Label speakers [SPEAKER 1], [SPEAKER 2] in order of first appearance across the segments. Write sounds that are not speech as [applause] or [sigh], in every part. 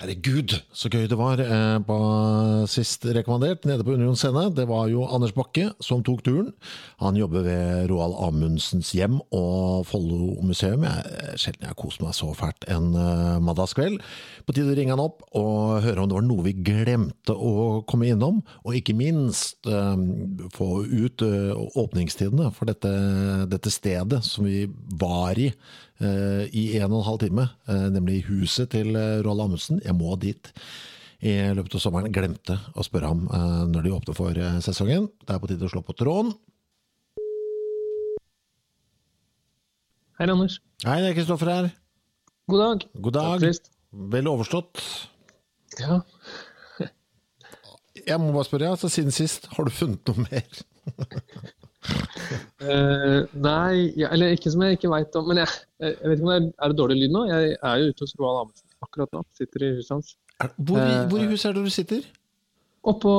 [SPEAKER 1] Herregud, så gøy det var eh, på sist rekommandert nede på Union scene. Det var jo Anders Bakke som tok turen. Han jobber ved Roald Amundsens hjem og Follo museum. Jeg, sjelden jeg kost meg så fælt en uh, mandagskveld. På tide å ringe han opp og høre om det var noe vi glemte å komme innom. Og ikke minst eh, få ut eh, åpningstidene for dette, dette stedet som vi var i eh, i en og en halv time, eh, nemlig huset til eh, Roald Amundsen. Jeg må dit i løpet av sommeren. Glemte å spørre ham eh, når de åpner for eh, sesongen. Det er på tide å slå på tråden.
[SPEAKER 2] Hei, Anders.
[SPEAKER 1] Hei, det er Kristoffer her.
[SPEAKER 2] God dag.
[SPEAKER 1] God dag.
[SPEAKER 2] Takk.
[SPEAKER 1] Vel overstått.
[SPEAKER 2] Ja.
[SPEAKER 1] Jeg må bare spørre, altså, siden sist, har du funnet noe mer? [laughs]
[SPEAKER 2] Eh, nei, ja, eller ikke som jeg ikke veit om. Men jeg, jeg vet ikke om det er, er det dårlig lyd nå? Jeg er jo ute hos Roald Amundsen akkurat nå. Sitter i huset hans.
[SPEAKER 1] Hvor, i-
[SPEAKER 2] Eh,
[SPEAKER 1] hvor i huset er det du sitter?
[SPEAKER 2] Oppå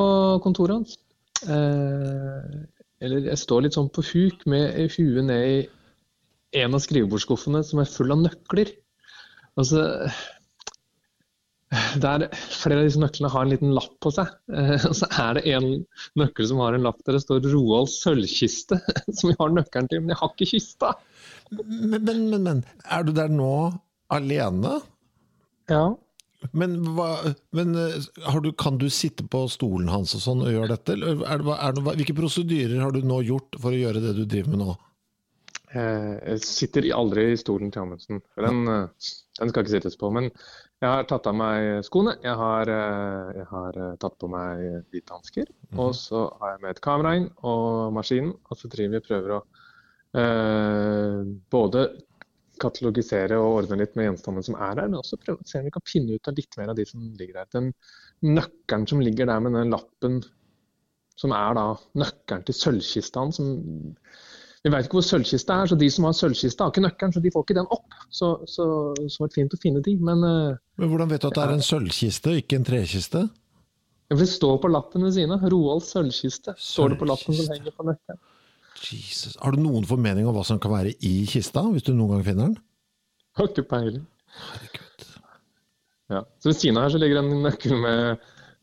[SPEAKER 2] kontoret hans. Uh, eller jeg står litt sånn på huk med huet ned i en av skrivebordsskuffene som er full av nøkler. Altså der Flere av disse nøklene har en liten lapp på seg. Eh, og så er det en nøkkel som har en lapp der det står 'Roald sølvkiste', [laughs] som vi har nøkkelen til, men jeg har ikke kista.
[SPEAKER 1] Men, men, men, men, er du der nå alene?
[SPEAKER 2] Ja.
[SPEAKER 1] Men, hva, men eh, har du, kan du sitte på stolen hans og sånn og gjøre dette? Eller er det, er det, hvilke prosedyrer har du nå gjort for å gjøre det du driver med nå?
[SPEAKER 2] Eh, Jeg sitter aldri i stolen til Amundsen, for den, eh, den skal ikke sittes på. Men jeg har tatt av meg skoene, jeg har, eh, jeg har eh, tatt på meg hvite hansker. Og så har jeg med et kamera inn og maskinen, og så driver vi og prøver å eh, både katalogisere og ordne litt med gjenstandene som er her, men også prøve å se om vi kan finne ut av litt mer av de som ligger der. Den nøkkelen som ligger der med den lappen, som er da nøkkelen til sølvkista hans, som vi vet ikke hvor sølvkista er, så de som har sølvkista, har ikke nøkkelen, så de får ikke den opp. Så, så, så var det fint å finne de. Men eh,
[SPEAKER 1] Men hvordan vet du at det er en sølvkiste, ikke en trekiste?
[SPEAKER 2] det står på lappen ved siden av. Roald sølvkiste. Står det på lappen som henger på nøkkelen.
[SPEAKER 1] Jesus. Har du noen formening om hva som kan være i kista, hvis du noen gang finner den?
[SPEAKER 2] Har ikke peiling.
[SPEAKER 1] Herregud.
[SPEAKER 2] Ja. Så ved siden av her så ligger en nøkkel med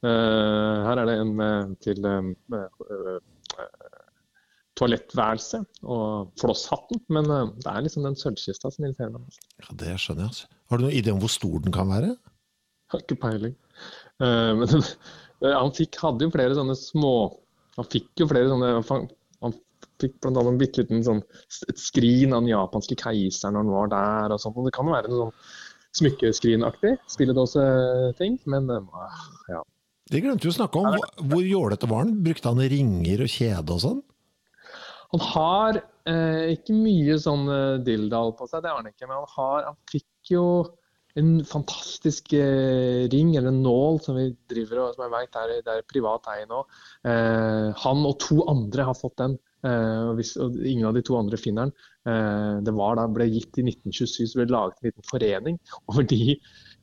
[SPEAKER 2] uh, Her er det en med, til uh, toalettværelse og flosshatten. Men eh, det er liksom den sølvkista som irriterer meg mest.
[SPEAKER 1] Ja, det skjønner jeg. altså. Har du noen idé om hvor stor den kan være?
[SPEAKER 2] Har ikke peiling. Eh, men [laughs] eh, han fikk, hadde jo flere sånne små Han fikk jo flere sånne Han, han fikk annet en bitte liten sånn et skrin av den japanske keiseren når han var der og sånt. Og det kan jo være noe sånn smykkeskrinaktig spilledåseting, men ja.
[SPEAKER 1] Det glemte jo å snakke om hvor jålete var han? Brukte han ringer og kjede og sånn?
[SPEAKER 2] Han har eh, ikke mye sånn eh, dilldall på seg, det har han ikke. Men han, har, han fikk jo en fantastisk eh, ring, eller en nål, som vi driver og som jeg vet er, det er privat eie nå. Eh, han og to andre har fått den. Eh, og, hvis, og ingen av de to andre finner den. Eh, det var da, ble gitt i 1927, så ble det laget en liten forening over de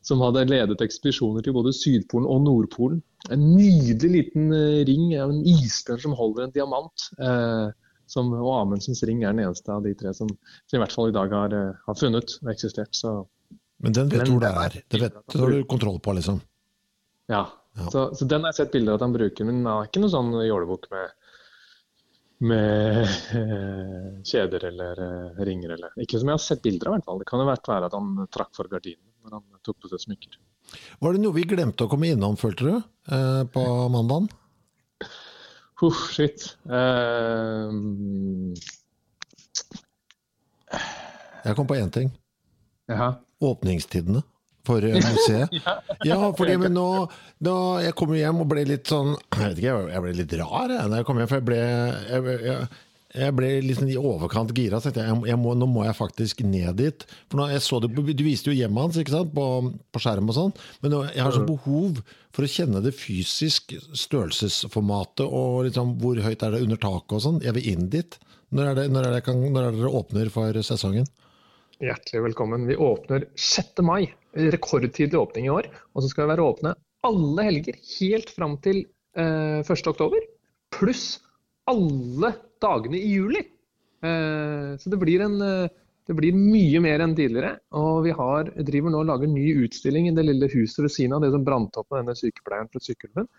[SPEAKER 2] som hadde ledet ekspedisjoner til både Sydpolen og Nordpolen. En nydelig liten eh, ring en isbjørn som holder en diamant. Eh, som, og Amundsens ring er den eneste av de tre som, som i hvert fall i dag har, eh, har funnet og eksistert. Så
[SPEAKER 1] Men den vet du hvor det er. Det, vet, det har du kontroll på, liksom.
[SPEAKER 2] ja.
[SPEAKER 1] Ja.
[SPEAKER 2] Så, så den har jeg sett bilder av at han bruker, men den har ikke noe sånn jålebukk med med eh, kjeder eller eh, ringer eller Ikke som jeg har sett bilder av, i hvert fall. Det kan jo vært være at han trakk for gardinene når han tok på seg smykker.
[SPEAKER 1] Var det noe vi glemte å komme innom, følte du, eh, på mandagen?
[SPEAKER 2] Huff, shit. Uh,
[SPEAKER 1] Jeg kom på én ting.
[SPEAKER 2] ja.
[SPEAKER 1] Åpningstidene for eh, museet. [laughs] Ja, fordi men nå, nå Jeg kom hjem og ble litt sånn Jeg vet ikke, jeg ble litt rar jeg, da jeg kom hjem, for jeg ble jeg, jeg, jeg ble sånn i overkant gira. Tenkte jeg, jeg må, nå må jeg faktisk ned dit. For nå, jeg så det, Du viste jo hjemmet hans ikke sant? På, på skjerm og sånn. Men nå, jeg har sånn behov for å kjenne det fysisk størrelsesformatet og liksom, hvor høyt er det under taket og sånn. Jeg vil inn dit. Når er det, når er det, kan, når er det dere åpner for sesongen?
[SPEAKER 2] Hjertelig velkommen. Vi åpner 6. mai. Rekordtidlig åpning i år. Og så skal vi være åpne alle helger helt fram til eh, 1. oktober. Pluss alle dagene i juli. Eh, så det blir, en, eh, det blir mye mer enn tidligere. Og vi har, driver nå og lager ny utstilling i det lille huset ved siden av det som brant opp med denne sykepleieren fra Sykkylven.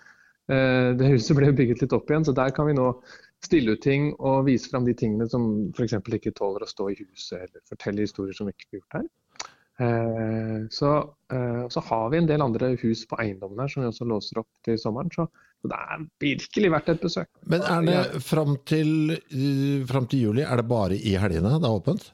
[SPEAKER 2] Eh, det huset ble bygget litt opp igjen, så der kan vi nå stille ut ting og vise fram de tingene som f.eks. ikke tåler å stå i huset, eller fortelle historier som ikke blir gjort her. Så, så har vi en del andre hus på eiendommen her som vi også låser opp til sommeren. Så, så det er virkelig verdt et besøk.
[SPEAKER 1] Men er det fram til, eh, fram til juli, er det bare i helgene det er åpent?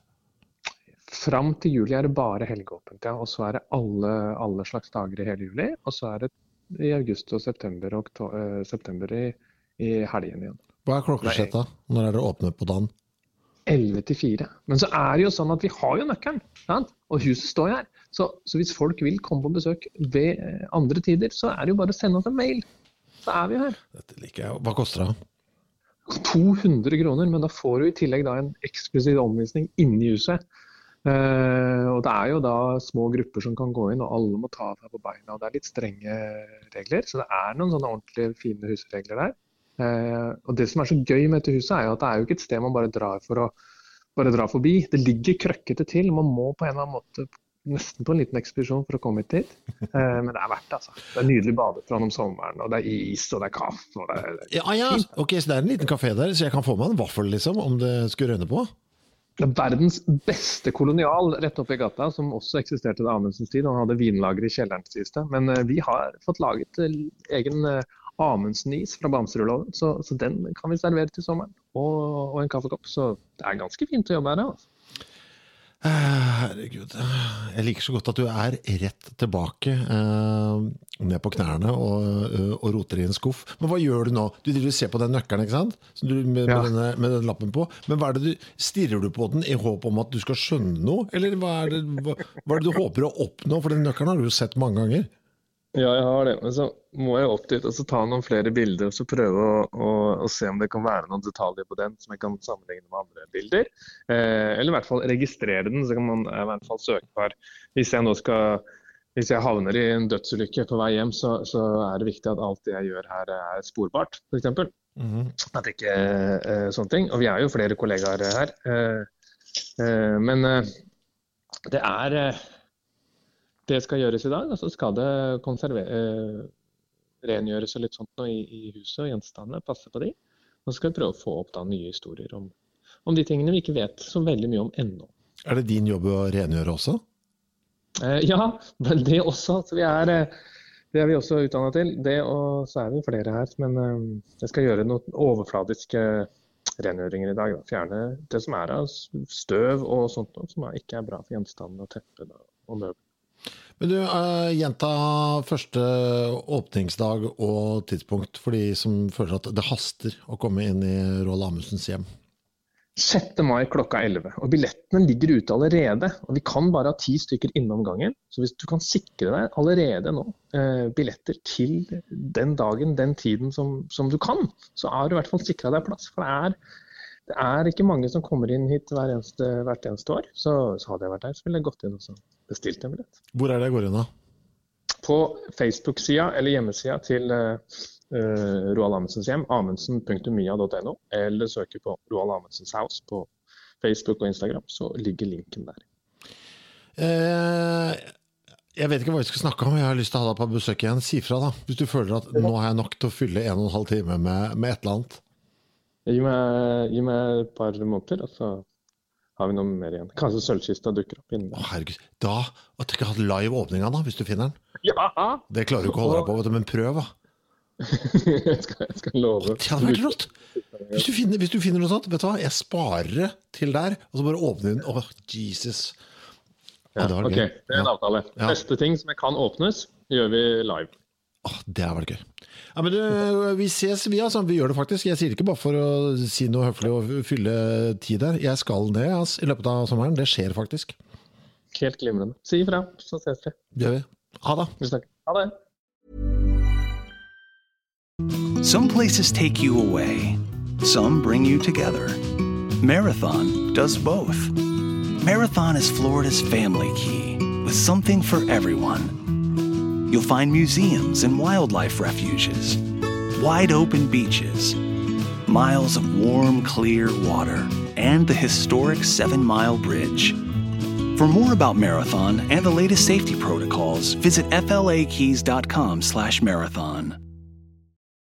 [SPEAKER 2] Fram til juli er det bare helgeåpent, ja. Og så er det alle, alle slags dager i hele juli. Og så er det i august og september, og eh, september i, i helgen igjen.
[SPEAKER 1] Hva er klokkeslettet? Når er det åpne på dagen?
[SPEAKER 2] 11 til 4. Men så er det jo sånn at vi har jo nøkkelen, sant? og huset står jo her. Så, så hvis folk vil komme på besøk ved eh, andre tider, så er det jo bare å sende oss en mail. Så er vi her.
[SPEAKER 1] Dette liker jeg. Hva koster det?
[SPEAKER 2] 200 kroner, men da får du i tillegg da en eksklusiv omvisning inni huset. Eh, og det er jo da små grupper som kan gå inn, og alle må ta seg på beina. og Det er litt strenge regler, så det er noen sånne ordentlige fine husregler der. Eh, og Det som er så gøy med dette huset, er jo at det er jo ikke et sted man bare drar for å bare dra forbi. Det ligger krøkkete til. Man må på en eller annen måte nesten på en liten ekspedisjon for å komme hit dit. Eh, men det er verdt det, altså. Det er nydelig badestrand om sommeren, og det er is, og det er kaffe. og det er,
[SPEAKER 1] Ja, ja, ok, så det er en liten kafé der, så jeg kan få meg en vaffel, liksom, om det skulle røyne på?
[SPEAKER 2] Det er verdens beste kolonial rett oppe i gata, som også eksisterte da Amundsens tid. Han hadde vinlager i kjelleren, til siste. Men eh, vi har fått laget eh, egen eh, Amundsen-is fra Bamserudloven, så, så den kan vi servere til sommeren. Og, og en kaffekopp. Så det er ganske fint å jobbe her. Altså.
[SPEAKER 1] Herregud. Jeg liker så godt at du er rett tilbake, eh, ned på knærne og, eh, og roter i en skuff. Men hva gjør du nå? Du driver og ser på den nøkkelen, ikke sant? Som du, med,
[SPEAKER 2] Ja.
[SPEAKER 1] med, denne, med den lappen på. Men hva er det du, stirrer du på den i håp om at du skal skjønne noe? Eller hva er det, hva, hva er det du håper å oppnå? For den nøkkelen har du jo sett mange ganger.
[SPEAKER 2] Ja, jeg har det. Men så må jeg opp dit og så ta noen flere bilder og så prøve å, å, å se om det kan være noen detaljer på den som jeg kan sammenligne med andre bilder. Eh, eller i hvert fall registrere den, så kan man i hvert fall søke på her. Hvis jeg nå skal hvis jeg havner i en dødsulykke på vei hjem, så, så er det viktig at alt det jeg gjør her er sporbart, f.eks. At ikke eh, sånne ting. Og vi er jo flere kollegaer her. Eh, eh, men eh, det er eh, Det skal gjøres i dag, og så skal det eh, rengjøres og litt sånt nå i, i huset og gjenstandene. Passe på de. Og så skal vi prøve å få opp da nye historier om, om de tingene vi ikke vet så veldig mye om ennå.
[SPEAKER 1] Er det din jobb å rengjøre også?
[SPEAKER 2] Eh, ja, det også. Så vi er, eh, det er vi også utdanna til. Det og så er vi flere her. Men eh, jeg skal gjøre noen overfladiske rengjøringer i dag. Da. Fjerne det som er av støv og sånt noe som ikke er bra for gjenstandene og teppene og møblene.
[SPEAKER 1] Men du, uh, gjenta første åpningsdag og tidspunkt for de som føler at det haster å komme inn i Roald Amundsens hjem.
[SPEAKER 2] 6. mai klokka 11. Og billettene ligger ute allerede. Og vi kan bare ha ti stykker innom gangen. Så hvis du kan sikre deg allerede nå eh, billetter til den dagen, den tiden som, som du kan, så har du i hvert fall sikra deg plass. For det er, det er ikke mange som kommer inn hit hver eneste, hvert eneste år. Så, så hadde jeg vært der, så ville jeg gått inn og bestilt en billett.
[SPEAKER 1] Hvor er det jeg går inn da?
[SPEAKER 2] På Facebook-sida eller hjemmesida til uh, Roald Amundsens hjem, amundsen.mia.no, eller søke på Roald Amundsens House på Facebook og Instagram, så ligger linken der.
[SPEAKER 1] Eh, jeg vet ikke hva vi skal snakke om, jeg har lyst til å ha deg på besøk igjen. Si fra da, hvis du føler at nå har jeg nok til å fylle en og en halv time med, med et eller annet.
[SPEAKER 2] Gi meg, gi meg et par måneder, og så har vi noe mer igjen. Kanskje sølvkista dukker opp innen
[SPEAKER 1] Å, herregud. Da at du ikke har hatt live åpninga, da, hvis du finner den.
[SPEAKER 2] Ja!
[SPEAKER 1] Det klarer du ikke å holde deg på, vet du, men prøv, da. [laughs]
[SPEAKER 2] jeg, skal, jeg skal love.
[SPEAKER 1] Det hadde vært rått. Hvis du, finner, hvis du finner noe sånt, vet du hva, jeg sparer det til der, og så bare åpner den. Åh, Jesus. Ja, det
[SPEAKER 2] ok, det er en avtale.
[SPEAKER 1] Ja.
[SPEAKER 2] Neste ting som kan åpnes, gjør vi live.
[SPEAKER 1] Åh, det har vært gøy. Ja, men det, Vi ses, vi altså. Vi gjør det faktisk. Jeg sier det ikke bare for å si noe høflig og fylle tid der. Jeg skal det altså, i løpet av sommeren. Det skjer faktisk.
[SPEAKER 2] Helt glimrende. Si ifra, så ses vi.
[SPEAKER 1] Det gjør vi. Ha det.
[SPEAKER 2] Vi snakkes. Ha det.
[SPEAKER 3] Some places take you away, some bring you together. Marathon does both. Marathon is Florida's family key with something for everyone. You'll find museums and wildlife refuges, wide open beaches, miles of warm, clear water, and the historic Seven Mile Bridge. For more about Marathon and the latest safety protocols, visit flakeys.com/marathon.